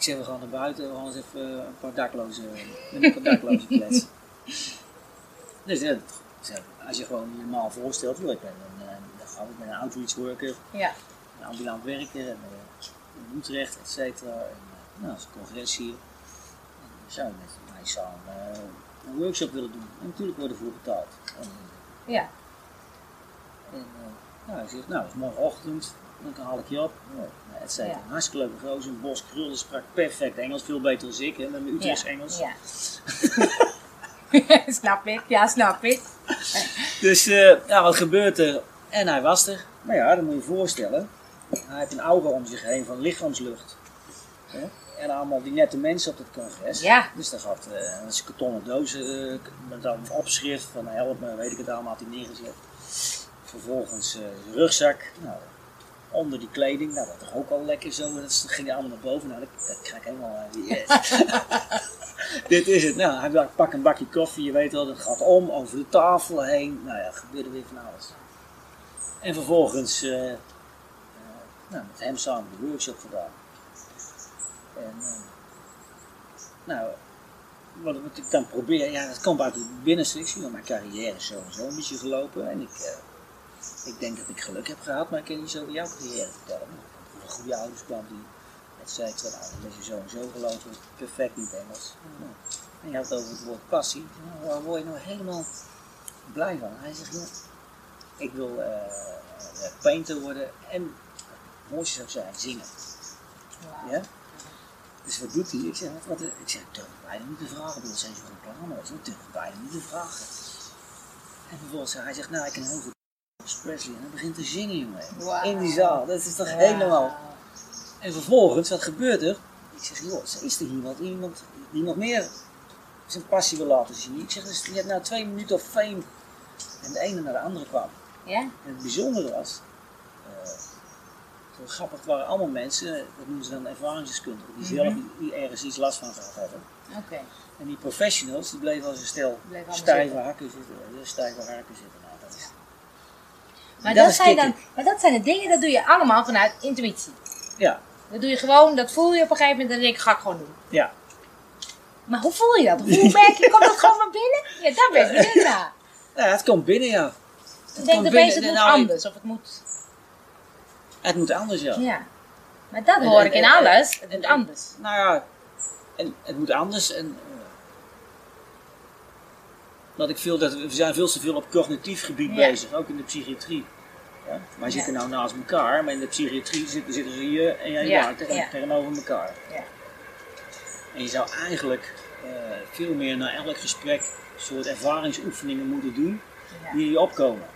Ik zeg, we gaan naar buiten, we gaan eens even een paar daklozen, een paar daklozen kletsen. Dus ja, als je gewoon normaal voorstelt, joh, ik ben een, eh, dan met een outreach worker, Ja. een ambulant werker en, eh, in Utrecht, et cetera. En, eh, nou, dat is een congres hier. En dan zou je met mij samen een workshop willen doen. En natuurlijk worden voor betaald. En, Ja. en nou, ik zeg, nou, dat is morgenochtend, dan haal ik je op. Ja, et cetera. Ja. Hartstikke leuke gozer, een bos krullen, sprak perfect Engels, veel beter dan ik, hè, met mijn Utrechts Engels. Ja. snap ik, ja, snap ik. Dus eh, ja, wat gebeurt er? En hij was er. Maar ja, dan moet je je voorstellen. Hij heeft een aura om zich heen van lichaamslucht. Hè? En allemaal die nette mensen op het congres. Ja. Dus daar gaat eh een kartonnen dozen eh, met dan een opschrift van help me, weet ik het allemaal, had hij neergezet. Vervolgens eh, zijn rugzak. Nou, onder die kleding, nou dat toch ook al lekker zo. Dat ging allemaal naar boven. Nou, dat, dat krijg ik helemaal. eh, yes. Dit is het. Nou, hij dacht, pak een bakje koffie, je weet wel, dat gaat om, over de tafel heen. Nou ja, gebeurde weer van alles. En vervolgens, eh, eh, nou, met hem samen de workshop gedaan. En, eh, nou, wat, wat ik dan probeer, ja, dat komt uit het binnenste. Ik zie mijn carrière is sowieso een beetje gelopen. En ik, eh, ik denk dat ik geluk heb gehad, maar ik kan niet zo over jouw carrière vertellen. Ik heb goede ouders kwam die et cetera. Nou, dan is je zo en zo gelopen, perfect niet Engels. Nou, en je had het over het woord passie. Nou, waar word je nou helemaal blij van? Hij zegt, ja, ik wil eh, eh, painter worden en mooiste zou zijn, zingen. Ja? Dus wat doet hij? Ik zeg, wat, ik zeg, ik durf bijna niet te vragen. Dat zijn zo goed plannen. Ik ik durf bijna niet te vragen. En vervolgens hij zegt, nou, ik kan heel goed Elvis Presley. En hij begint te zingen, jongen. In die zaal. Dat is toch helemaal... En vervolgens, wat gebeurt er? Ik zeg, joh, is er iemand, iemand die nog meer zijn passie wil laten zien? Ik zeg, dus, je hebt nou twee minuten of fame. En de ene naar de andere kwam. Ja? En het bijzondere was, eh, zo grappig, het waren allemaal mensen, eh, dat noemen ze dan ervaringsdeskundigen, die zelf die ergens iets last van gehad hebben. Oké. En die professionals, die bleven als een stel stijve zitten. hakken zitten, eh, stijve haken zitten. Maar Dat zijn kicken. dan, maar dat zijn de dingen, dat doe je allemaal vanuit intuïtie. ja, Dat doe je gewoon, dat voel je op een gegeven moment en dan denk ik, ga ik gewoon doen. ja. Maar hoe voel je dat? Hoe merk je, komt dat gewoon naar binnen? Ja, daar ben ik benieuwd naar. Nou ja, het komt binnen, ja. Ik denk opeens, binnen. het moet Nou, anders. Of het moet, Het moet anders, ja. ja. Maar dat hoor en- ik in en- alles. Het moet anders. Nou ja, en het moet anders. En, dat ik veel, dat we zijn veel te veel op cognitief gebied Ja. bezig, ook in de psychiatrie. Ja? Wij Ja. zitten nou naast elkaar, maar in de psychiatrie zitten, zitten ze hier en jij daar tegen- tegenover elkaar. Ja. En je zou eigenlijk eh, veel meer na elk gesprek een soort ervaringsoefeningen moeten doen die in je opkomen.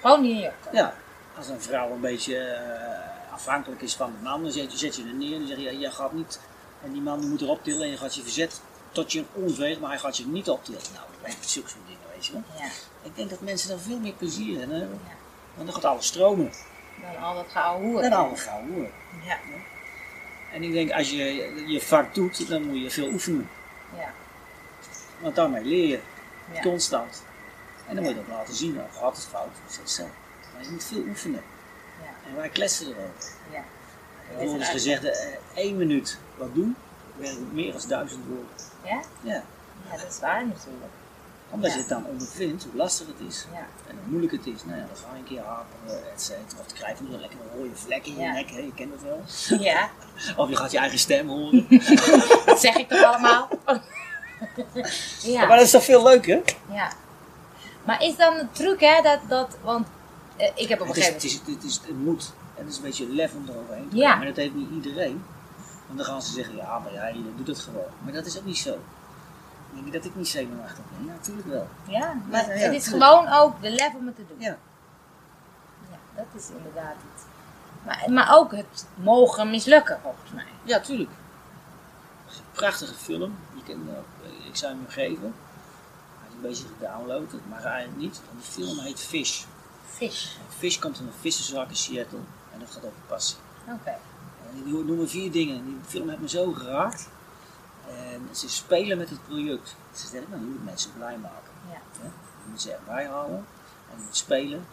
Gewoon niet in je opkomen. Ja, als een vrouw een beetje eh, afhankelijk is van de man, dan zet je, zet je er neer en zeg je, ja, jij gaat niet, en die man die moet erop tillen en je gaat je verzet tot je onveegt, maar hij gaat je niet optillen. Nou, dat zulke soort dingen, weet je wel. Ja. Ik denk dat mensen daar veel meer plezier in hebben, Ja. want dan gaat alles stromen. Dan al dat gouden hoeren. En alle gauw hoor. Ja. En ik denk, als je je vak doet, dan moet je veel oefenen. Ja. Want daarmee leer je, Ja. constant. En dan moet je dat laten zien, gaat het fout, dat is zo. Maar je moet veel oefenen. Ja. En wij kletsen erover. Ja. Bijvoorbeeld is gezegd, eh, één minuut wat doen, werkt meer dan duizend woorden. Ja? Ja, Ja, dat is waar natuurlijk. Omdat je het dan ondervindt hoe lastig het is. En hoe moeilijk het is. Nou ja, dan ga je een keer haperen, et cetera. Of dan krijg je nog een lekkere rode vlek in je nek, hè, je kent het wel. Ja, Of je gaat je eigen stem horen. dat zeg ik toch allemaal? ja. Maar dat is toch veel leuker? Ja. Maar is dan de truc, hè, dat, dat want eh, ik heb op een gegeven het, is, het, is, het moet. En het is een beetje lef om eroverheen te Ja. Maar dat heeft niet iedereen. Want dan gaan ze zeggen, ja, maar jij doet het gewoon. Maar dat is ook niet zo. Denk je dat ik niet zenuwachtig ben? Ja, natuurlijk wel. Ja, maar Ja, ja, het is tuurlijk. gewoon ook de lef om het te doen. Ja. Ja, dat is inderdaad iets. Maar, maar ook het mogen mislukken, volgens mij. Ja, tuurlijk. Het prachtige film. Je kan, eh, ik zou hem geven. Hij is een beetje gedownload, mag eigenlijk niet. En die film heet Fish. Fish. Fish komt van een visserszaak in Seattle en dat gaat over passie. Oké. En die noemen vier dingen. Die film heeft me zo geraakt. En ze spelen met het product. Ze zeggen, nou, je moet mensen blij maken. Ja. Hè? Je moet ze erbij houden en je moet spelen.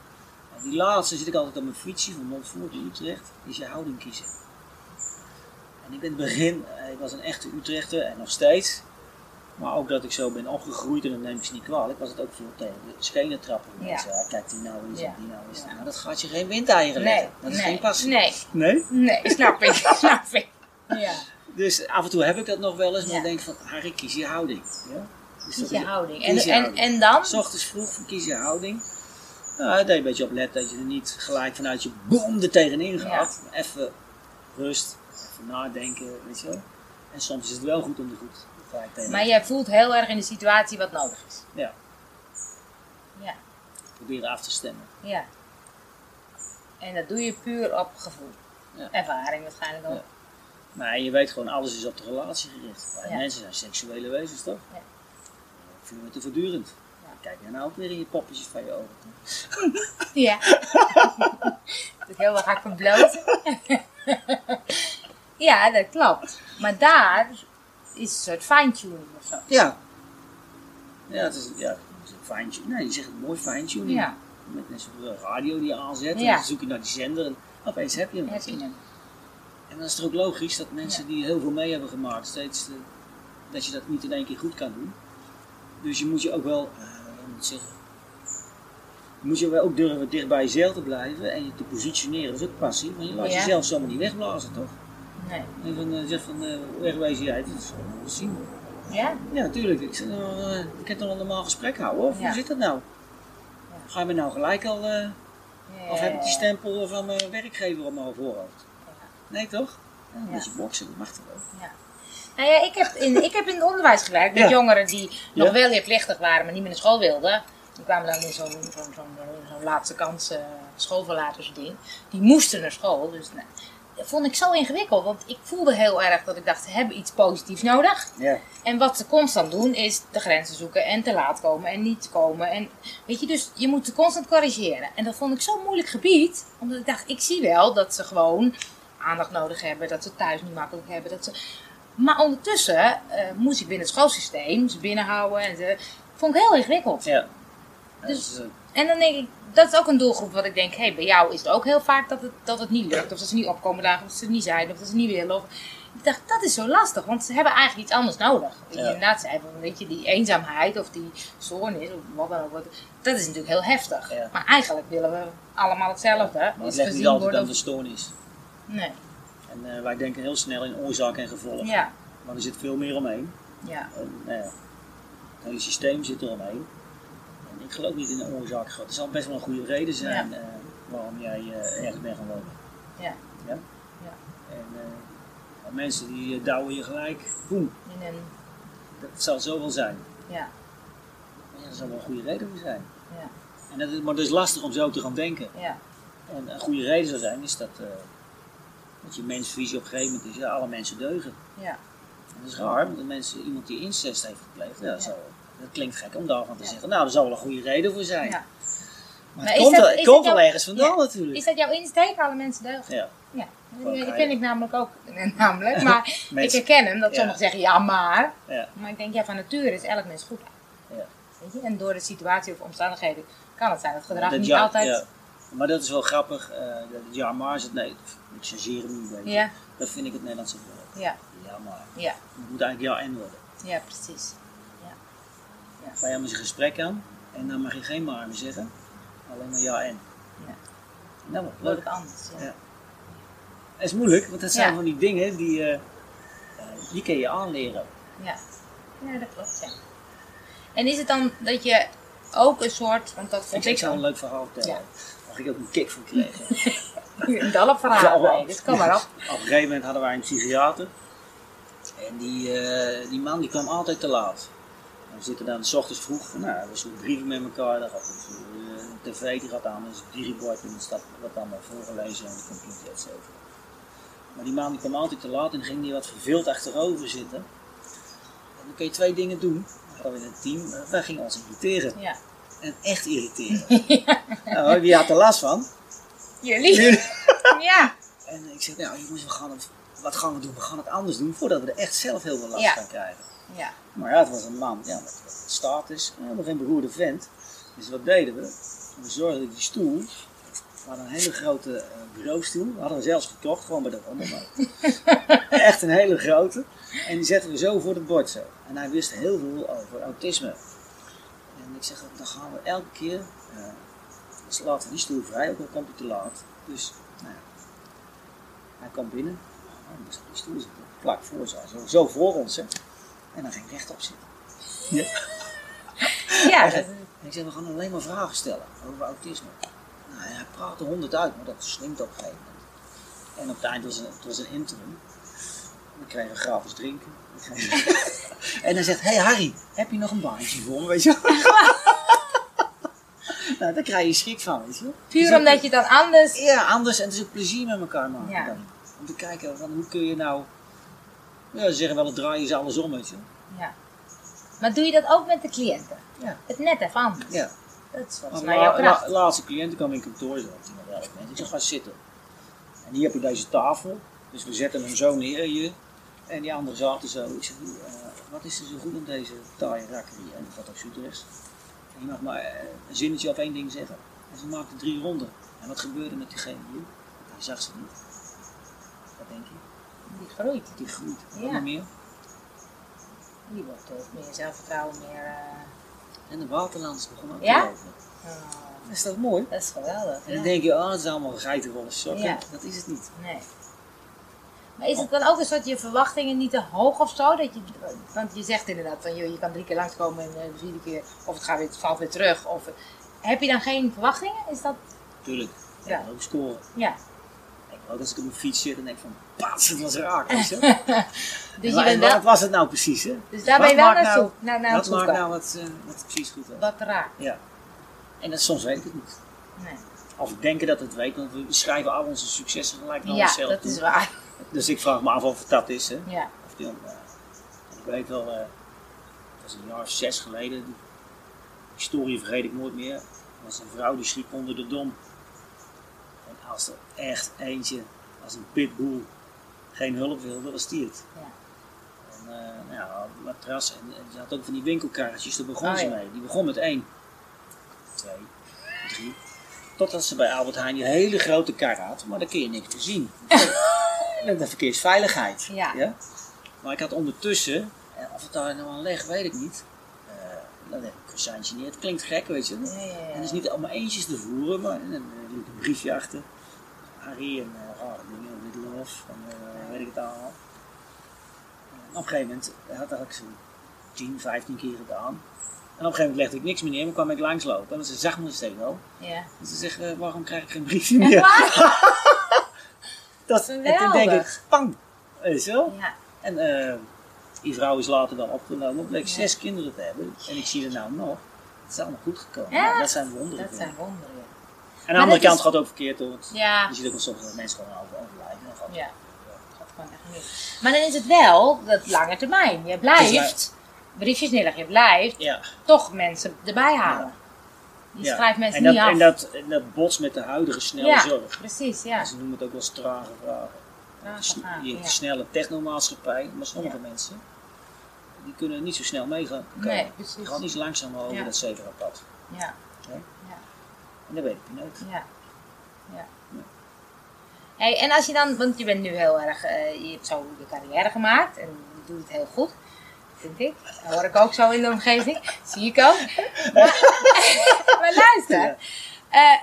En die laatste zit ik altijd op mijn fietsje van Montfort in Utrecht, is je houding kiezen. En ik ben in het begin, eh, ik was een echte Utrechter en nog steeds. Maar ook dat ik zo ben opgegroeid en dat neem ik ze niet kwalijk, was het ook veel tegen de schenen trappen. Ja. Mensen, ja, kijk die nou eens Ja. en die nou eens. Ja. Nou, dat gaat je geen windeieren Nee, leggen. Dat is nee, geen passie. nee, Nee? nee, snap ik, snap ik. Ja, Dus af en toe heb ik dat nog wel eens, maar Ja. ik denk van, Harry, kies je houding. Ja? Dus kies dat- je houding. En, kies je en, houding. en dan? S ochtends vroeg kies je houding. Nou, daar deed een beetje op let dat je er niet gelijk vanuit je boom er tegenin gaat. Even rust, even nadenken, weet je wel. En soms is het wel goed om er goed gelijk tegen Maar jij voelt heel erg in de situatie wat nodig is. Ja, Ja, proberen af te stemmen. ja. En dat doe je puur op gevoel. Ja. Ervaring waarschijnlijk ook. Ja. Maar je weet gewoon, alles is op de relatie gericht. Wij Ja. mensen zijn seksuele wezens, toch? Ja. Ik voel me te voortdurend. Ja. Kijk jij nou ook weer in je poppetjes van je ogen. Ja. dat heel erg bloot. ja, dat klopt. Maar daar is een soort fine-tuning of zo. Ja. Ja, het is, ja, het is een fine-tuning. Nee, je zegt het mooi fine-tuning. Ja, Met net zo'n radio die je aanzet. En dan zoek je naar die zender en opeens heb je hem. heb je hem. En dan is het ook logisch dat mensen die heel veel mee hebben gemaakt, steeds eh, dat je dat niet in één keer goed kan doen. Dus je moet je ook wel, eh, moet zeggen, je moet je wel ook durven dicht bij jezelf te blijven en je te positioneren. Dat is ook passie, want je laat jezelf zomaar niet wegblazen, toch? Nee. En van, eh, zeg van, wegwezen jij, dat is gewoon wel zien. Ja? Ja, natuurlijk. Ik, zeg, nou, ik heb toch een normaal gesprek houden, of hoe zit dat nou? Ja. Ga je me nou gelijk al, Ja, of heb ik die stempel van mijn werkgever op mijn voorhoofd? Nee, toch? Ja, een beetje boksen, dat mag toch wel? Ja. Nou ja, ik heb in, ik heb in het onderwijs gewerkt met jongeren die nog wel leerplichtig waren, maar niet meer naar school wilden. Die kwamen dan in zo'n zo'n zo'n zo'n laatste kans uh, schoolverlatersding. Die moesten naar school. Dus nou, dat vond ik zo ingewikkeld, want ik voelde heel erg dat ik dacht, ze hebben iets positiefs nodig. Ja. En wat ze constant doen is de grenzen zoeken en te laat komen en niet komen. En weet je, dus je moet ze constant corrigeren. En dat vond ik zo'n moeilijk gebied, omdat ik dacht, ik zie wel dat ze gewoon aandacht nodig hebben, dat ze thuis niet makkelijk hebben. Dat ze... Maar ondertussen eh, moest ik binnen het schoolsysteem ze binnenhouden en ze... Vond ik heel ingewikkeld. Ja. Dus- Dat eh, En dan denk ik, dat is ook een doelgroep wat ik denk, hé, hey, bij jou is het ook heel vaak dat het, dat het niet lukt. Of dat ze niet opkomen dagen, of dat ze het niet zijn, of dat ze niet willen. Of... Ik dacht, dat is zo lastig, want ze hebben eigenlijk iets anders nodig. Ja. inderdaad zei, van, weet je, die eenzaamheid of die stoornis, of wat dan ook. Dat is natuurlijk heel heftig. Ja. Maar eigenlijk willen we allemaal hetzelfde. maar het ligt niet altijd worden. aan de stoornis. Nee. En eh, wij denken heel snel in oorzaak en gevolg. Ja, Maar er zit veel meer omheen. ja, En, nou ja, het hele systeem zit er omheen. En ik geloof niet in een oorzaak. Er zal best wel een goede reden zijn eh, waarom jij eh, ergens bent gaan wonen. ja. Ja? Ja. En mensen die uh, douwen je gelijk. Boem. In een, Dat zal zo wel zijn. ja, Maar er zal wel een goede reden voor zijn. ja, En dat is, maar het is lastig om zo te gaan denken. ja, En een goede reden zou zijn is dat, dat je mensvisie op een gegeven moment is, ja, alle mensen deugen. ja. En dat is raar, want de mensen, iemand die incest heeft gepleegd, ja, Ja. Zo, dat klinkt gek om daarvan te zeggen. Nou, er zou wel een goede reden voor zijn. ja. Maar, Maar het komt, dat- wel, het komt dat wel jouw- ergens vandaan natuurlijk. Is dat jouw insteek, alle mensen deugen? Ja. Ja, dat vind ik namelijk ook. Namelijk, maar ik herken hem dat sommigen zeggen ja, maar. Ja. Maar ik denk, ja, van nature is elk mens goed. Ja. Weet je? En door de situatie of omstandigheden kan het zijn dat gedrag Dat niet altijd. ja. Maar dat is wel grappig. eh, dat het ja, maar is het nee. Ik chargeer hem een beetje. Ja, Dat vind ik het Nederlandse woord. ja, Ja, maar. ja, Het moet eigenlijk ja en worden. ja, precies. Ga je met een gesprek aan en dan mag je geen maar meer zeggen. Alleen maar ja en. Ja. Nou, wat Wordt leuk. anders. Ja. Ja. Het is moeilijk, want dat zijn Ja. van die dingen die, eh, die kun je aanleren. Ja. ja, dat klopt. Ja. En is het dan dat je ook een soort, want dat vond ik ik zou een leuk verhaal vertellen. Ja. Waar ik ook een kick van kreeg. verhaal. Ja, nee, dus kom maar op. Op een gegeven moment hadden wij een psychiater. En die, eh, die man die kwam altijd te laat. We zitten dan s ochtends vroeg, nou, we zoeken brieven met elkaar. Dan gaat het, eh, een tv die gaat aan, dus een digibord en er staat wat allemaal voorgelezen aan de computer, et cetera. Maar die man die kwam altijd te laat en dan ging hij wat verveeld achterover zitten. En dan kun je twee dingen doen. Dan hadden we in een team, eh, wij gingen ons irriteren. Ja. En echt irriteren. nou, wie had er last van? Jullie? Ja. En ik zeg, nou jongens, we gaan het, wat gaan we doen? We gaan het anders doen voordat we er echt zelf heel veel last Ja. van krijgen. Ja. Maar ja, het was een man ja, met wat status, en helemaal geen beroerde vent. Dus wat deden we? We zorgden dat die stoel, we hadden een hele grote eh, bureaustoel, we hadden we zelfs gekocht, gewoon bij de rommelmarkt. echt, een hele grote. En die zetten we zo voor het bord zo. En hij wist heel veel over autisme. En ik zeg, dan gaan we elke keer, eh dus laten we die stoel vrij, ook al komt hij te laat. Dus, nou ja. Hij kwam binnen. Dan moest op die stoel zitten. Plak voor zo, zo, zo voor ons. Hè. En dan ging ik rechtop zitten. Ja, dat- En ik zeg, we gaan alleen maar vragen stellen over autisme. Nou, hij praatte honderd uit, maar dat slinkt op een gegeven moment. En op het eind was een, het was een interim. We kregen gratis drinken. En dan zegt, hé hey Harry, heb je nog een baantje voor me, weet je wel? nou, daar krijg je schrik van, weet je puur Dus omdat je dan anders... Ja, anders. En het is ook plezier met elkaar maken Ja. dan. Om te kijken, van, hoe kun je nou... Ja, ze zeggen wel, het draaien is andersom, weet je. Ja. Maar doe je dat ook met de cliënten? Ja. Het net even anders. Ja. Dat is volgens mij jouw kracht. la- laatste cliënt kwam in kantoor, zo, elf mensen. Ik zeg, ga zitten. En hier heb je deze tafel. Dus we zetten hem zo neer hier. En die andere zaten zo. Ik zeg, eh, wat is er zo goed aan deze taaie rakker hier? En dat gaat ook Utrecht. Je mag maar eh, een zinnetje of één ding zeggen. En ze maakten drie ronden. En wat gebeurde met diegene hier? Hij zag ze niet. Wat denk je? Die groeit. Die groeit. Wat Ja. nog meer? Die wordt eh, meer zelfvertrouwen, meer... eh, En de waterlands begon ook Ja? te lopen. oh, Dat is toch mooi? dat is geweldig. En ja. dan denk je, oh, het is allemaal geitenrollen sokken. Ja. Dat is het niet. Nee. Maar is het dan ook een soort je verwachtingen niet te hoog of zo? Dat je, want je zegt inderdaad van joh, je kan drie keer langskomen en eh, de vierde keer of het gaat weer, het valt weer terug. Of, heb je dan geen verwachtingen? Is dat, Tuurlijk. Ja. Ja. Ook scoren. ja. Ook als ik op mijn fiets zit en denk van, pats, het was raak. Dus, je bent en wel, wat was het nou precies? Hè? dus daar ben je wel naartoe. Nou, naar, naar wat maakt nou wat, eh, wat precies goed was? Wat raakt. Ja. En dat, soms weet ik het niet. Nee. Of ik denk dat het weet, want we schrijven al onze successen gelijk naar Ja, onszelf dat toe. is waar. Dus ik vraag me af of het dat is. Hè? Ja. Of die, eh, ik weet wel, eh, dat was een jaar of zes geleden. Die historie vergeet ik nooit meer. Er was een vrouw die sliep onder de dom. En als er echt eentje, als een pitbull, geen hulp wilde, was die het. Ja. En, eh, nou ja, matras en, en ze had ook van die winkelkarretjes, daar begon Oh, ze ja. mee. Die begon met één, twee, drie. Totdat ze bij Albert Heijn die hele grote kar had, maar daar kun je niks meer zien. En de verkeersveiligheid. Ja. Maar ik had ondertussen, en of het daar nou aan leg, weet ik niet. eh dan heb ik een croissantje neer. Het klinkt gek, weet je. Ja. En het is niet allemaal eentjes te voeren, maar en dan eh, liep een briefje achter. Harry en uh, rare dingen, love, van eh, weet ik het allemaal. En op een gegeven moment had dat ik zo'n 10, 15 keer gedaan. En op een gegeven moment legde ik niks meer neer, maar kwam ik langslopen. En ze zag me steeds wel. Ja. En ze zegt, eh, waarom krijg ik geen briefje meer? Dat, en toen denk ik, pang! Weet je wel? Ja. En eh, die vrouw is later dan opgenomen, bleek Ja. zes kinderen te hebben. En ik zie er nou nog. Het is allemaal goed gekomen. Ja. Nou, dat zijn wonderen. Dat zijn wonderen. ja. En aan de andere kant is- gaat het ook verkeerd hoor. Ja. Je ziet ook soms dat mensen gewoon over, overlijden. Dan gaat het- Ja. gaat gewoon echt niet. Maar dan is het wel dat lange termijn. Je blijft briefjes neerleggen, je blijft toch mensen erbij halen. Ja. schrijft mensen en dat, niet af. En dat, en dat bots met de huidige snelle ja, zorg. precies, ja. Ze noemen het ook wel eens trage vragen. Trage vragen, ja. snelle technomaatschappij, maar sommige mensen die kunnen niet zo snel meegaan. Nee, precies. Die gaan iets langzamer over dat zebra pad. Ja, En dat weet ik nooit. ja. ja. Hey, en als je dan, want je bent nu heel erg, eh, je hebt zo je carrière gemaakt en je doet het heel goed, vind ik. Dat hoor ik ook zo in de omgeving, zie ik ook. Maar, maar luister, eh,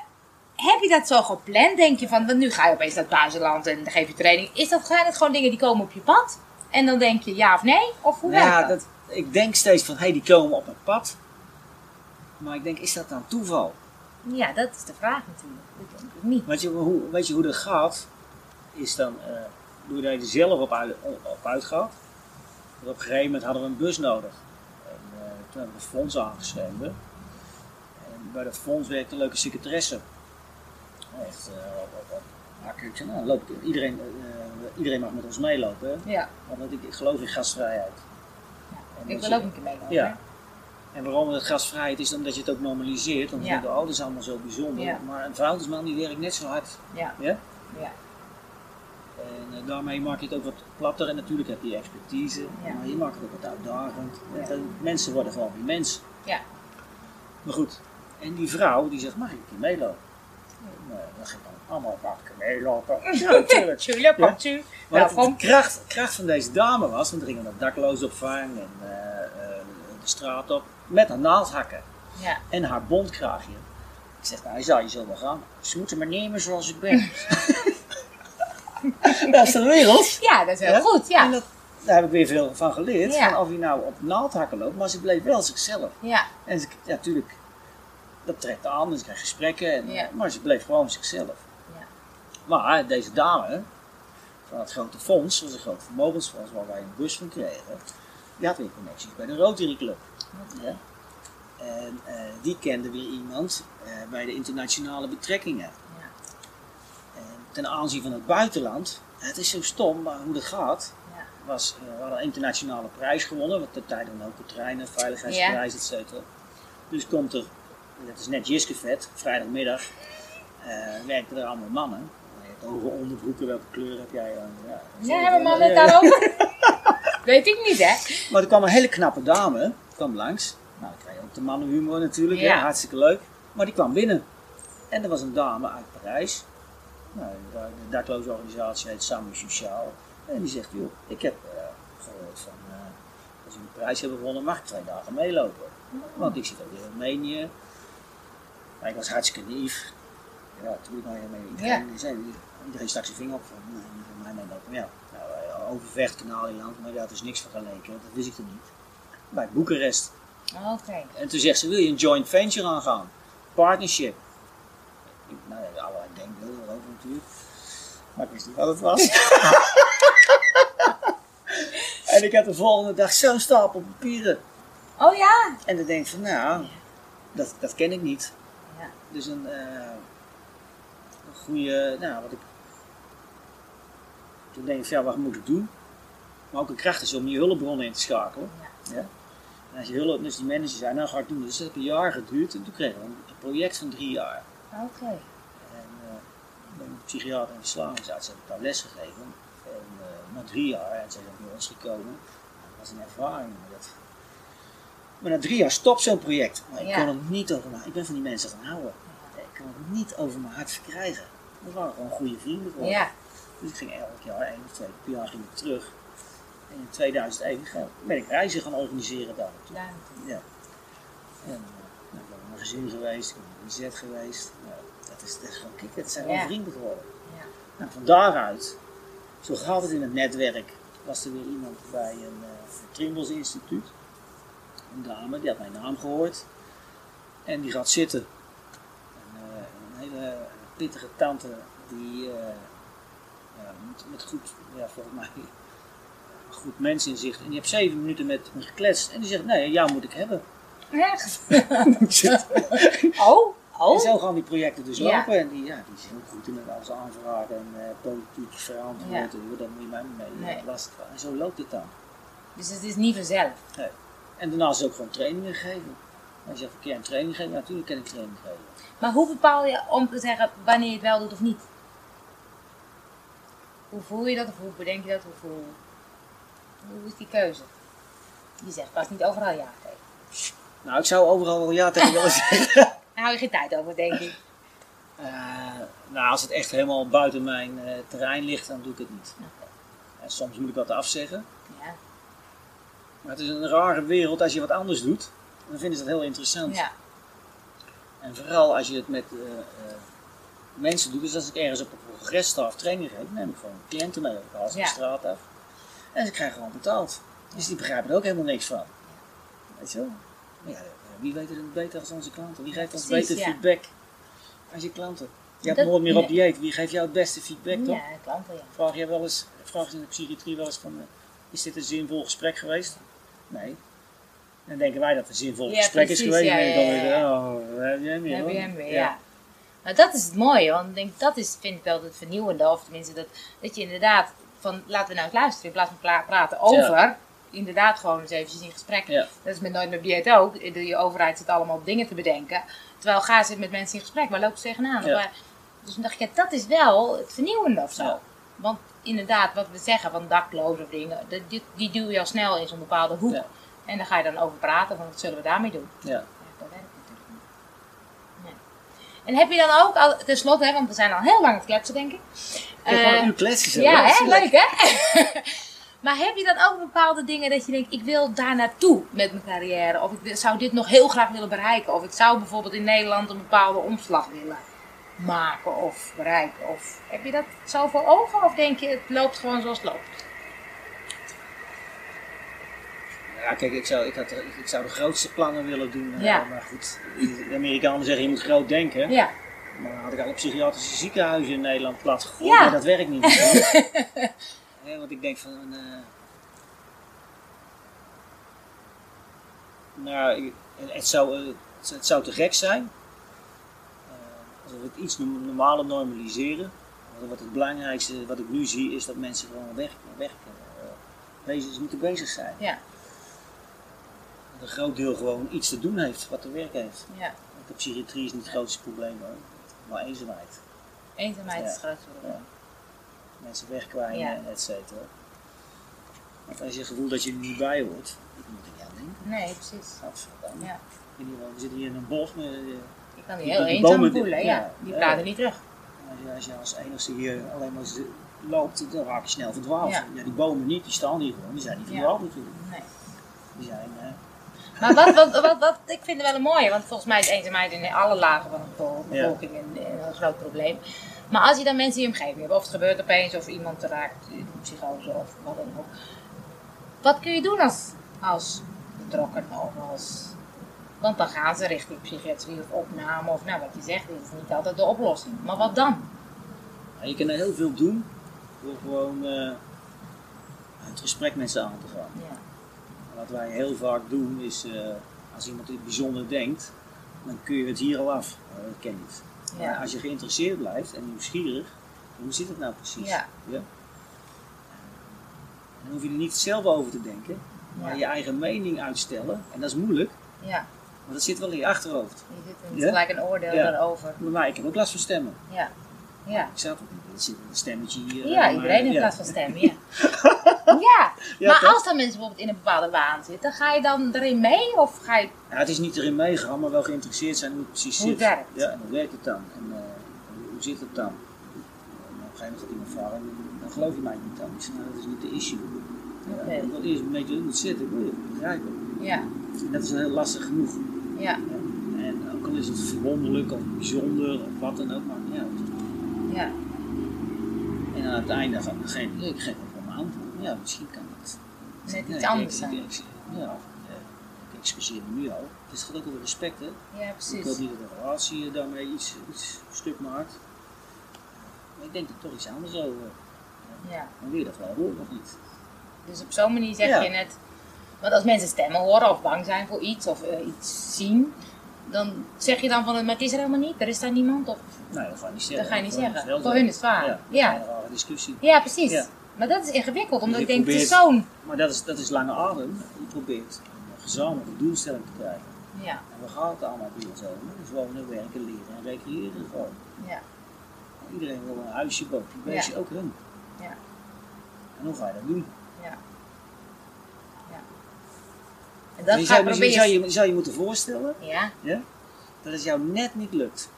heb je dat zo gepland? Denk je van, want nu ga je opeens naar het buitenland en dan geef je training. Is dat, zijn het gewoon dingen die komen op je pad? En dan denk je ja of nee? Of hoe Ja, werkt dat? dat, ik denk steeds van, hé, hey, die komen op mijn pad. Maar ik denk, is dat dan toeval? Ja, dat is de vraag natuurlijk. Dat denk ik niet. Weet je hoe, weet je hoe dat gaat? Is dan, doordat je er zelf op, uit, op uitgaat. Want op een gegeven moment hadden we een bus nodig. En eh, toen hebben we een fonds aangeschreven. En bij dat fonds werkte een leuke secretaresse. Echt, zei, nou, loop ik, iedereen, eh, iedereen mag met ons meelopen. hè. Ja, Want ik, ik geloof in gastvrijheid. En ik wil ook een keer meelopen. Ja. En waarom het gasvrijheid is, omdat je het ook normaliseert. Want Ja. dat is allemaal zo bijzonder. Ja. Maar een vuilnisman die werkt net zo hard. Ja, Ja? ja. En eh, daarmee maak je het ook wat platter. En natuurlijk heb je expertise. Ja. Maar je maakt het ook wat uitdagend. Eh, mensen worden gewoon weer mens. Ja. Maar goed. En die vrouw die zegt, mag ik een keer meelopen? Nee, dan ging dan allemaal wakker meelopen. Ja, natuurlijk. Tuurlijk, komt u. De kracht, kracht van deze dame was, want we gingen naar daklozenopvang en eh, de straat op, met haar naaldhakken Ja. en haar bontkraagje. Ik zeg, nou, hij zou je zo wel gaan. Ze moeten me nemen zoals ik ben. dat is de wereld. ja, dat is heel Ja? goed. En Ja. dat, daar heb ik weer veel van geleerd. Van of hij nou op naaldhakken loopt, maar ze bleef wel zichzelf. Ja. En natuurlijk, dat trekt aan en ze krijgt gesprekken, en, Ja. maar ze bleef gewoon zichzelf. Ja. Maar deze dame, van het grote fonds, was een groot vermogensfonds waar wij een bus van kregen, die had weer connecties bij de Rotary Club. Ja. En eh, die kende weer iemand eh, bij de internationale betrekkingen. Ja. En ten aanzien van het buitenland, het is zo stom, maar hoe dat gaat, Ja. was, eh, we hadden een internationale prijs gewonnen, wat de tijd dan ook de treinen, veiligheidsprijs, et cetera. Dus komt er, dat is net Jiskevet, vrijdagmiddag, eh werken er allemaal mannen. Je hebt hoge onderbroeken, welke kleur heb jij aan? Ja, Ja, hebben mannen het daarover? Weet ik niet, hè? Maar er kwam een hele knappe dame, kwam langs. Nou, dan krijg je ook de mannenhumor natuurlijk, Ja. ja. hartstikke leuk. Maar die kwam binnen. En er was een dame uit Parijs. Nou, de, dakloze organisatie heet Samu Sociaal. En die zegt, joh, ik heb eh, gehoord van, eh, als jullie de prijs hebben gewonnen, mag ik twee dagen meelopen. Want ik zit ook in Roemenië. Maar ik was hartstikke naïef. Ja, natuurlijk maar mee. Iedereen, zei, iedereen stak zijn vinger op van, nee, niet van mij meelopen. Ja, nou, Overvecht, Kanaalieland, maar dat is niks vergeleken. Dat wist ik er niet. Bij Boekarest. Oké. En toen zegt ze, wil je een joint venture aangaan? Partnership. Ik, nou ja, allerlei denkbeelden natuurlijk. Maar ik wist niet wat het was. en ik had de volgende dag zo'n stapel papieren. Oh ja. En dan denk ik van, nou, dat, dat ken ik niet. Ja. Dus een, eh, een goede, nou wat ik... Toen denk ik van, ja, wat moet ik doen? Maar ook een kracht is om je hulpbronnen in te schakelen. Ja. En als je hulp, dus die managers zei, nou ga ik doen. Dus dat heeft een jaar geduurd en toen kregen we een project van drie jaar. Oké. Ben een psychiater en verslavingsarts, heb ik daar les gegeven. En eh, na drie jaar, en zij zijn bij ons gekomen, dat was een ervaring. Maar, dat... maar na drie jaar stopt zo'n project. Maar ik Ja. kon er niet over na. Ik ben van die mensen gaan houden. Ik kon het niet over mijn hart verkrijgen. Dat waren gewoon goede vrienden voor. Ja. Dus ik ging elk jaar, één of twee per jaar ging ik terug. En in 2001 ga- ben ik reizen gaan organiseren daar. Ja. En uh, nou, ik ben met mijn gezin geweest, ik ben met Lisette geweest. Is, dat is gewoon kick, dat zijn Ja. vrienden geworden. Ja. Nou, van daaruit, zo gaat het in het netwerk, was er weer iemand bij een uh, Trimbos instituut. Een dame, die had mijn naam gehoord. En die gaat zitten. En, uh, een hele pittige tante die uh, ja, met, met goed, ja, volgens mij, goed mensinzicht. En die heeft zeven minuten met me gekletst. En die zegt, nee, jou moet ik hebben. Echt? oh. En Oh. zo gaan die projecten dus lopen. En die, ja, die is heel goed in het als aanvragen en uh, politiek verantwoord. En dat moet je mij mee Nee. nee. lastig En zo loopt het dan. Dus het is niet vanzelf. En daarnaast ook gewoon trainingen geven. Als je zegt, een keer een training geven, natuurlijk kan ik training geven. Maar hoe bepaal je om te zeggen wanneer je het wel doet of niet? Hoe voel je dat of hoe bedenk je dat? Of hoe, hoe is die keuze? Je zegt pas niet overal ja tegen. Nou, ik zou overal wel ja tegen willen zeggen. Daar hou je geen tijd over, denk ik. Eh, nou, als het echt helemaal buiten mijn eh, terrein ligt, dan doe ik het niet. En soms moet ik wat afzeggen. Ja. Maar het is een rare wereld als je wat anders doet. Dan vinden ze dat heel interessant. ja. En vooral als je het met eh, mensen doet. Dus als ik ergens op een congres sta of training geef, neem ik gewoon cliënten mee. Ja. de straat af. En ze krijgen gewoon betaald. Dus die begrijpen er ook helemaal niks van. Weet je wel? Ja, wie weet het beter als onze klanten? Wie geeft ons Precies, beter ja. feedback als je klanten? Je hebt Dat- nooit meer op dieet. Wie geeft jou het beste feedback, toch? Ja, klanten, ja. Vraag je wel eens, vraag je in de psychiatrie wel eens van, eh, is dit een zinvol gesprek geweest? Nee. Dan denken wij dat het een zinvol Ja, gesprek precies, is geweest. ja, ja, ja. oh, heb jij hem weer, heb je hem weer, ja. Maar dat is het mooie, want ik denk, dat is, vind ik wel het vernieuwende. Of tenminste, dat, dat je inderdaad, van laten we nou eens luisteren in plaats van praten over. Inderdaad, gewoon eens eventjes in gesprek. Ja. Dat is met Nooit meer dieet ook. De je overheid zit allemaal op dingen te bedenken. Terwijl ga ze met mensen in gesprek, waar lopen ze tegenaan? Ja. Dus dan dacht ik, ja, dat is wel het vernieuwende of zo. Ja. Want inderdaad, wat we zeggen van dakloos of dingen, die, die duw je al snel in zo'n bepaalde hoek. En dan ga je dan over praten van wat zullen we daarmee doen. Ja. Dat werkt natuurlijk niet. Nee. En heb je dan ook, al, tenslotte, hè, want we zijn al heel lang aan het kletsen, denk ik. Ik heb Eh, een uur kletsen zo. ja, hè? leuk hè? maar heb je dan ook bepaalde dingen dat je denkt, ik wil daar naartoe met mijn carrière? Of ik zou dit nog heel graag willen bereiken? Of ik zou bijvoorbeeld in Nederland een bepaalde omslag willen maken of bereiken? Of heb je dat zo voor ogen? Of denk je, het loopt gewoon zoals het loopt? Ja, kijk, ik zou, ik, had, ik zou de grootste plannen willen doen. Ja. Maar goed, de Amerikanen zeggen je moet groot denken. Ja, Maar dan had ik alle psychiatrische ziekenhuizen in Nederland plat gegooid. Ja. Maar dat werkt niet. want ik denk van... eh, nou, het zou, eh, het, het zou te gek zijn. eh, als we het iets no- normaler normaliseren. Want Wat het belangrijkste wat ik nu zie is dat mensen gewoon werken. werken eh, bezig, moeten bezig zijn. ja, Dat een groot deel gewoon iets te doen heeft, wat te werk heeft. ja. Want de psychiatrie is niet het grootste probleem hoor. Maar eenzaamheid. Eenzaamheid is het grootste probleem. Mensen wegkwijnen Ja. et cetera. Want als je het gevoel dat je er niet bij hoort, ik moet er niet aan denken. Nee, precies. Godverdamme. Ja. We zitten hier in een bos met, eh, Je kan die Die- heel eenzaam voelen, ja. ja. Die praten niet terug. als, je, als je als enigste hier alleen maar loopt, dan raak je snel verdwaald. Ja. Ja. die bomen niet, die staan hier gewoon, die zijn niet verdwaald natuurlijk. Nee. Die zijn, eh, Maar wat, wat, wat, wat, ik vind het wel een mooie, want volgens mij is eenzaamheid in alle lagen van de bevolking een, een groot probleem. Maar als je dan mensen in je omgeving hebt, of het gebeurt opeens, of iemand raakt in psychose of wat dan ook. Wat kun je doen als, als betrokken of als... Want dan gaan ze richting psychiatrie of opname of nou wat je zegt, dit is niet altijd de oplossing. Maar wat dan? Ja, je kan er heel veel doen door gewoon eh, het gesprek met ze aan te gaan. Ja. Wat wij heel vaak doen is, eh, als iemand het bijzonder denkt, dan kun je het hier al af. Eh, dat ken niet. Ja. Als je geïnteresseerd blijft en nieuwsgierig, hoe zit het nou precies? Ja. Dan hoef je er niet zelf over te denken, maar je eigen mening uitstellen. En dat is moeilijk, ja, want dat zit wel in je achterhoofd. je zit Ja? gelijk een oordeel daarover. Maar ik heb ook last van stemmen. Ja, ja. Ik niet. Er zit een stemmetje hier. Ja, maar- iedereen heeft last van stemmen, ja. ja, maar toch? als dan mensen bijvoorbeeld in een bepaalde waan zitten, ga je dan erin mee of ga je... Ja, het is niet erin meegaan, maar wel geïnteresseerd zijn hoe het precies Hoe zit. werkt. Ja, en hoe werkt het dan? En eh, hoe zit het dan? En op een gegeven moment gaat iemand vragen, en dan geloof je mij niet dan. Ik zeg, nou, dat is niet de issue. Ja. Ik wil eerst een beetje hoe het zit, ik wil je begrijpen. Ja, En dat is heel lastig genoeg. ja. En ook al is het verwonderlijk of bijzonder of wat dan ook, maar ja. ja, En aan het einde van geen ik geef ook wel een antwoord. Ja, misschien kan net iets Nee, anders ik- ik- zijn. ik- Ja, eh, ik excuseer me nu al. Het is ook over respect, hè. Ja, Ik wil precies. niet dat de relatie eh, daarmee iets, iets stuk maakt. Maar ik denk dat toch iets anders over. Ja. Dan wil je dat wel horen of niet? Dus op zo'n manier zeg Ja. je net... Want als mensen stemmen horen of bang zijn voor iets of eh, iets zien, dan zeg je dan van, maar het is er helemaal niet, er is daar niemand op. Nee, dat ga je niet zeggen. Dat ga je niet zeggen. Voor hun is het waar. Ja, Ja. rare discussie. Ja, precies. Ja. Maar dat is ingewikkeld, omdat Je ik denk, het is probeert- zo'n... Maar dat is, dat is lange adem. Je probeert een gezamenlijke doelstelling te krijgen. Ja, En we gaan het allemaal bij ons over. Dus wonen, werken, leren en recreëren gewoon. ja, Iedereen wil een huisje, boompje, beestje, ook hun. ja, En hoe ga je dat doen? ja. ja. En je, dat ga je zou, je, proberen... zou, je, zou je moeten voorstellen Ja, ja, dat het jou net niet lukt.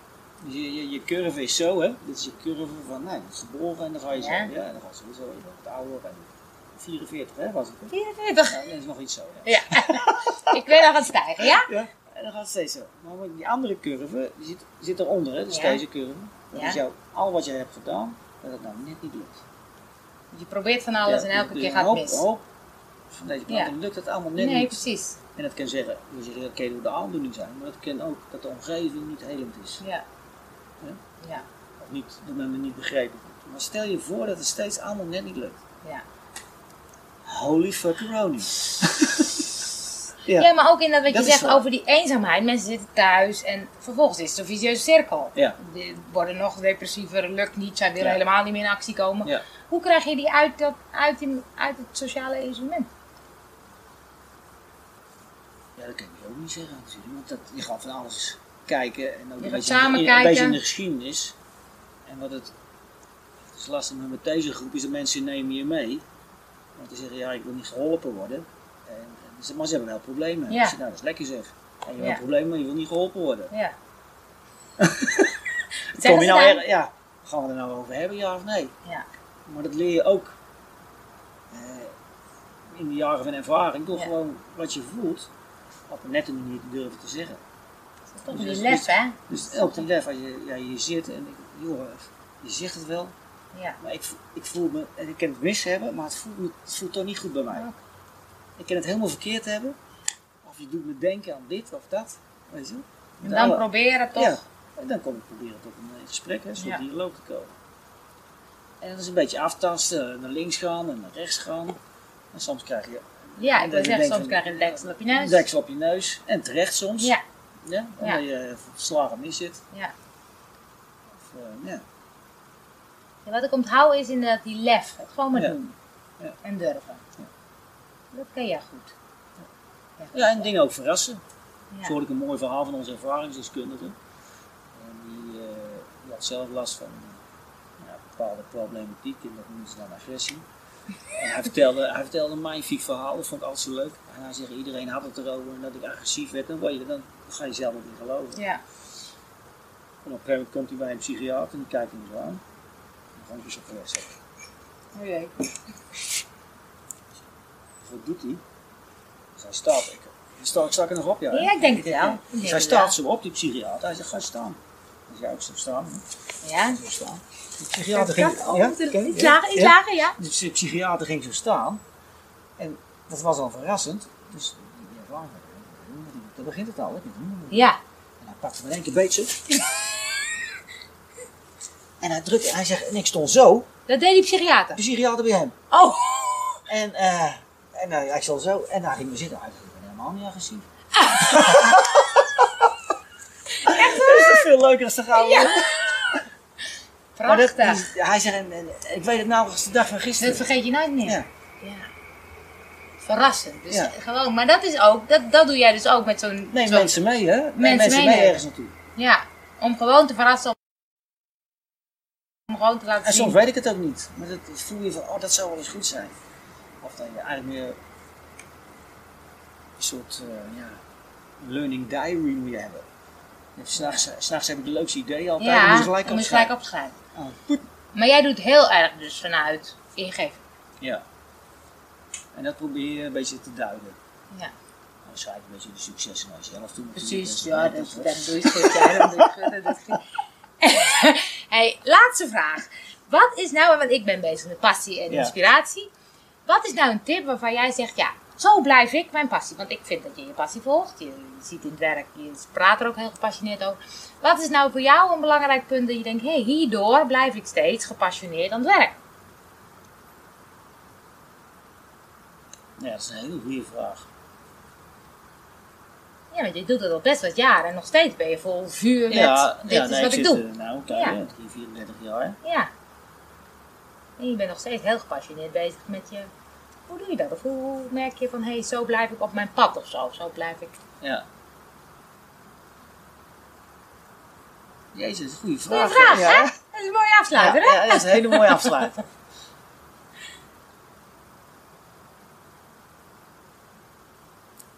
Je, je, je curve is zo, hè? Dit is je curve van, nou, dat is geboren en dan ga je Ja. zo. Ja, dan ga je sowieso even wat ouder en 44, hè, was het? hè? 44. Ja, dat is nog iets zo. Ja. Ja. ik weet nog aan het stijgen, ja? Ja, en dan gaat het steeds zo. Maar die andere curve, die zit, zit eronder, hè? Dus Ja. deze curve. Dat Ja. is jou, al wat je hebt gedaan, dat het nou net niet lukt. Je probeert van alles en elke dus keer gaat het mis. hoop van deze Ja. dan lukt het allemaal net Nee, niet. precies. En dat kan zeggen, we zeggen, dat kan door de aandoening zijn, maar dat kan ook dat de omgeving niet helend is. Ja. Ja. Ja. Of niet, dat men me niet begrepen wordt. Maar stel je voor dat het steeds allemaal net niet lukt. Ja. Holy fuckeroni. Ja. ja. maar ook in dat wat je Dat zegt waar. over die eenzaamheid. Mensen zitten thuis en vervolgens is het een vicieuze cirkel. Ja. Die worden nog depressiever, lukt niet, zij willen Ja. helemaal niet meer in actie komen. Ja. Hoe krijg je die uit, dat, uit, die, uit het sociale isolement? Ja, dat kan je ook niet zeggen natuurlijk. Want dat, je gaat van alles kijken en ook Je een beetje, samen in, kijken. een beetje in de geschiedenis. En wat het, het is lastig met deze groep is dat mensen nemen je mee. Want die zeggen, ja, ik wil niet geholpen worden. En, maar ze hebben wel problemen. Ja. Ik zeg, nou, dat is lekker zeg. En je hebt Ja. een probleem, maar je wil niet geholpen worden. Ja. kom je nou er, ja, gaan we er nou over hebben, ja of nee? Ja. Maar dat leer je ook eh, in de jaren van ervaring, door Ja. gewoon wat je voelt, op een nette manier te durven te zeggen. Toch Dus die lef, hè? Dus elke lef, als je, ja, je zit en ik, joh, je zegt het wel, Ja. maar ik, ik voel me, en ik kan het mis hebben, maar het voelt, me- het voelt toch niet goed bij mij. Ik kan het helemaal verkeerd hebben, of je doet me denken aan dit of dat, weet je. En dan alle- proberen toch. Ja, en dan kom ik proberen tot een eh, gesprek, hè, een soort Ja. dialoog te komen. En dat is een beetje aftasten, naar links gaan en naar rechts gaan. En soms krijg je Ja, ik wil zeggen, soms krijg je een deksel op je een neus. deksel op je neus. En terecht soms. Ja, Ja, Ja. je verslagen mis zit. ja. Of, eh, ja. Wat ik onthoud is inderdaad die lef. Het gewoon maar doen. Ja. En durven. Dat ken jij goed. ja, en dingen ook verrassen. Ja. Zo hoorde ik een mooi verhaal van onze ervaringsdeskundige. En die, eh, die had zelf last van eh, ja, bepaalde problematiek en dat noemen ze dan agressie. En hij vertelde, hij vertelde een magnifiek verhaal, dat vond ik altijd zo leuk. En hij zegt, iedereen had het erover dat ik agressief werd. Dan, word je, dan ga je zelf ook niet geloven. Ja. En op een gegeven moment komt hij bij een psychiater en die kijkt hem zo aan. En dan gewoon op de zetten. Oh jee. Wat doet hij? Dus hij staat. Ik, sta, sta ik er nog op? Ja, hè? Ja, ik denk het wel. Ik Dus hij het staat zo op, die psychiater. Hij zegt, ga staan. Dus jij ook zo staan. hè? Ja. Zo staan. De psychiater ging... Oh, ja? lager, iets Ja? lager, ja. Dus de psychiater ging zo staan. En dat was al verrassend. Dus die ervaring, dan begint het al. Hè? Ja. En hij pakt hem in één keer beet zo. En hij drukte, hij zegt, en ik stond zo, Dat deed die psychiater. de psychiater bij hem. Oh. En, eh en uh, hij stond zo, en daar ging we zitten. Hij ben helemaal niet agressief. Echt Is dat veel leuker dan te gaan? Ja. Maar dat, Prachtig. die- hij zegt, en, en, ik weet het nou als de dag van Dat gisteren. vergeet je nooit meer. Ja. Ja. Verrassend. Dus Ja. gewoon, maar dat is ook, dat, dat doe jij dus ook met zo'n... Neem zo'n- mensen mee, hè? Neem Mensen mensen mee ergens naartoe. Ja, om gewoon te verrassen. Om gewoon te laten En zien. soms weet ik het ook niet. Maar dat voel je van, oh, dat zou wel eens goed zijn. Of dat je eigenlijk meer een soort, eh, ja, learning diary moet je hebben. Hebt S'nachts s'nachts heb ik de leukste ideeën altijd. ja, dan moet je gelijk dan moet je gelijk opschrijven. opschrijven. Oh. Maar jij doet heel erg dus vanuit ingeven. Ja. En dat probeer je een beetje te duiden. Ja, Dan schrijf je een beetje de successen naar jezelf toe. precies. Dus, Ja, dat, dat doe je goed. Ja, dat doe je hey, laatste vraag. Wat is nou, want ik ben bezig met passie en Ja. inspiratie. Wat is nou een tip waarvan jij zegt, ja, zo blijf ik mijn passie. Want ik vind dat je je passie volgt. Je, je ziet in het werk, je praat er ook heel gepassioneerd over. Wat is nou voor jou een belangrijk punt dat je denkt, hé, hey, hierdoor blijf ik steeds gepassioneerd aan het werk? Ja, dat is een hele goede vraag. Ja, want je doet het al best wat jaren en nog steeds ben je vol vuur met, ja, dit ja, is nee, wat ik zit, doe. nou, kijk, Ja. hè, 3, 34 jaar. Ja. En je bent nog steeds heel gepassioneerd bezig met je. Hoe doe je dat? Of hoe merk je van hé, hey, zo blijf ik op mijn pad of zo? Zo blijf ik. Ja. Jezus, goede Goeie vraag. vraag, ja. hè? Dat is een mooie afsluiter, hè? ja, dat is een hele mooie afsluiter.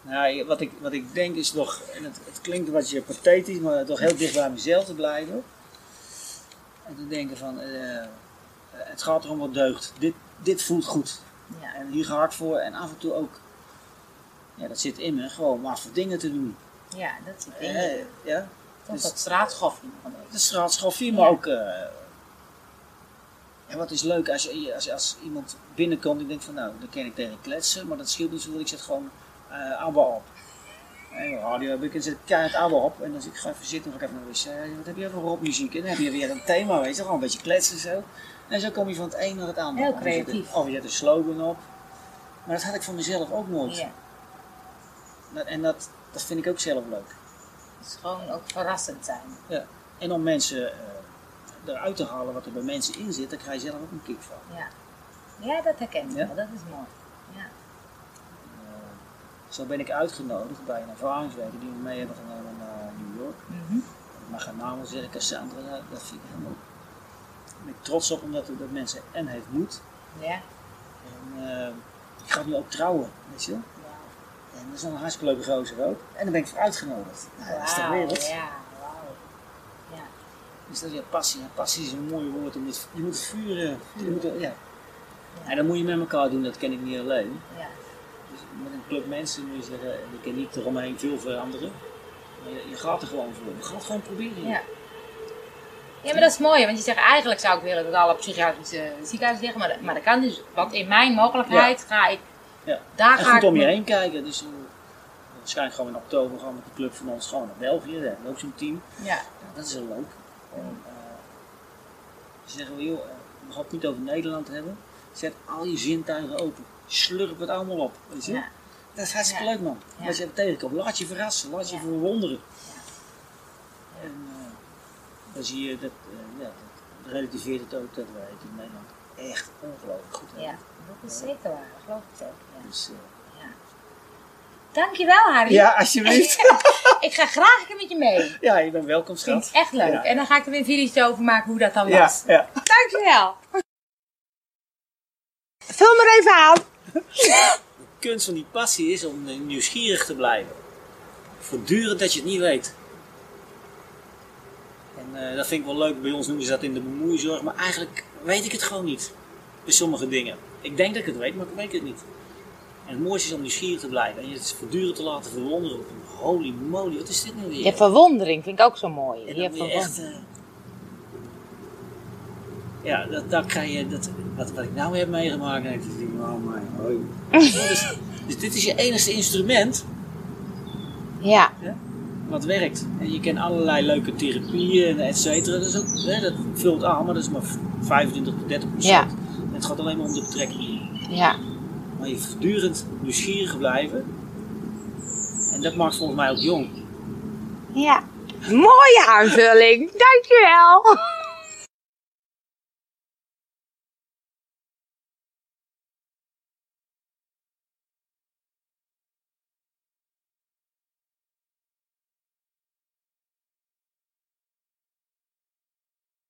Nou, wat ik, wat ik denk is nog, en het, het klinkt wat je pathetisch, maar toch heel dicht bij mezelf te blijven. En te denken van, eh, het gaat erom wat deugt. Dit, dit voelt goed. Ja. En hier ga ik voor. En af en toe ook, ja, dat zit in me, gewoon maar voor dingen te doen. ja, dat is het Eh, ding. ja, Toch dus- dat straatschoffie. de straatschoffie, maar Ja. ook. eh, ja, wat is leuk als, je, als, als iemand binnenkomt en denkt van nou, dan kan ik tegen kletsen, maar dat scheelt niet zoveel. Ik zet gewoon uh, ABBA op. En radio heb ik en zet ik keihard ABBA op en dan zeg ik ga even zitten, dan ga ik even naar de wc. Wat heb je voor rockmuziek? En dan heb je weer een thema, weet je, gewoon een beetje kletsen zo. En zo kom je van het een naar het ander. Heel creatief. Of je zet een slogan op. Maar dat had ik van mezelf ook nooit. Ja. Dat- En dat, dat vind ik ook zelf leuk. Het is gewoon ook verrassend zijn. Ja. En om mensen eh, eruit te halen wat er bij mensen in zit, daar krijg je zelf ook een kick van. Ja. Ja, dat herken ik Ja? wel. Dat is mooi. Ja. Zo ben ik uitgenodigd bij een ervaringswerker die we mee hebben genomen naar New York. Mhm. Ik mag haar naam zeggen, Cassandra, ja, dat vind ik helemaal... Daar ben ik trots op, omdat dat mensen en heeft moed. Ja. En eh, ik ga nu ook trouwen, weet je wel. En dat is dan een hartstikke leuke gozer ook. En dan ben ik voor uitgenodigd. Nou, dat is Wauw, wereld. Ja. Ja. Dus dat is ja, passie. Ja, passie is een mooi woord. Om het, je moet het vuren. Je moet, het- ja. En dat moet je met elkaar doen, dat ken ik niet alleen. Dus met een club mensen moet je zeggen, en je kan niet eromheen veel veranderen. Maar je, je gaat er gewoon voor. Je gaat gewoon proberen. Ja. Ja, maar dat is mooi, want je zegt eigenlijk zou ik willen dat alle psychiatrische ziekenhuizen liggen, maar, dat- maar dat kan dus. Want in mijn mogelijkheid ga ik, Ja. daar En ga goed ik. om je heen kijken. Dus, eh, waarschijnlijk we in oktober gaan met de club van ons gewoon naar België. Daar hebben ook zo'n team. Ja, dat is heel leuk. En, eh, ze zeggen we, joh, eh, we gaan het niet over Nederland hebben. Zet al je zintuigen open. Slurp het allemaal op. Weet je? ja, Dat is hartstikke Ja. leuk man. Ja. Als je het tegenkomt, laat je verrassen, laat je Ja. verwonderen. En eh, dan zie je dat, eh, ja, dat relativeert het ook dat wij het in Nederland echt ongelooflijk goed hebben. ja, dat is zeker waar, dat geloof ik ook. Ja. Dus, eh, Dankjewel, Harry. ja, alsjeblieft. Ik ga graag een keer met je mee. ja, je bent welkom Ik vind schat. het echt leuk. Ja. En dan ga ik er weer video's over maken hoe dat dan Ja, was. ja. Dankjewel. Vul maar even aan. De kunst van die passie is om nieuwsgierig te blijven. Voortdurend dat je het niet weet. En eh, dat vind ik wel leuk. Bij ons noemen ze dat in de bemoeizorg. Maar eigenlijk weet ik het gewoon niet. Bij sommige dingen. Ik denk dat ik het weet, maar ik weet het niet. En het mooiste is om nieuwsgierig te blijven. En je het voortdurend te laten verwonderen. Holy moly, wat is dit nou weer? Je verwondering vind ik ook zo mooi. En Je je echt... ja, dat, dat krijg je... Dat, wat, wat ik nou heb meegemaakt. En ik denk, oh hoi. dus, dus dit is je enige instrument Ja, wat werkt. En je kent allerlei leuke therapieën et cetera. Dat, is ook, hè, dat vult aan, maar dat is maar 25 tot 30 procent. Ja. En het gaat alleen maar om de betrekking. ja. Maar je voortdurend nieuwsgierig blijven. En dat maakt volgens mij ook jong. Ja. Mooie aanvulling. Dankjewel.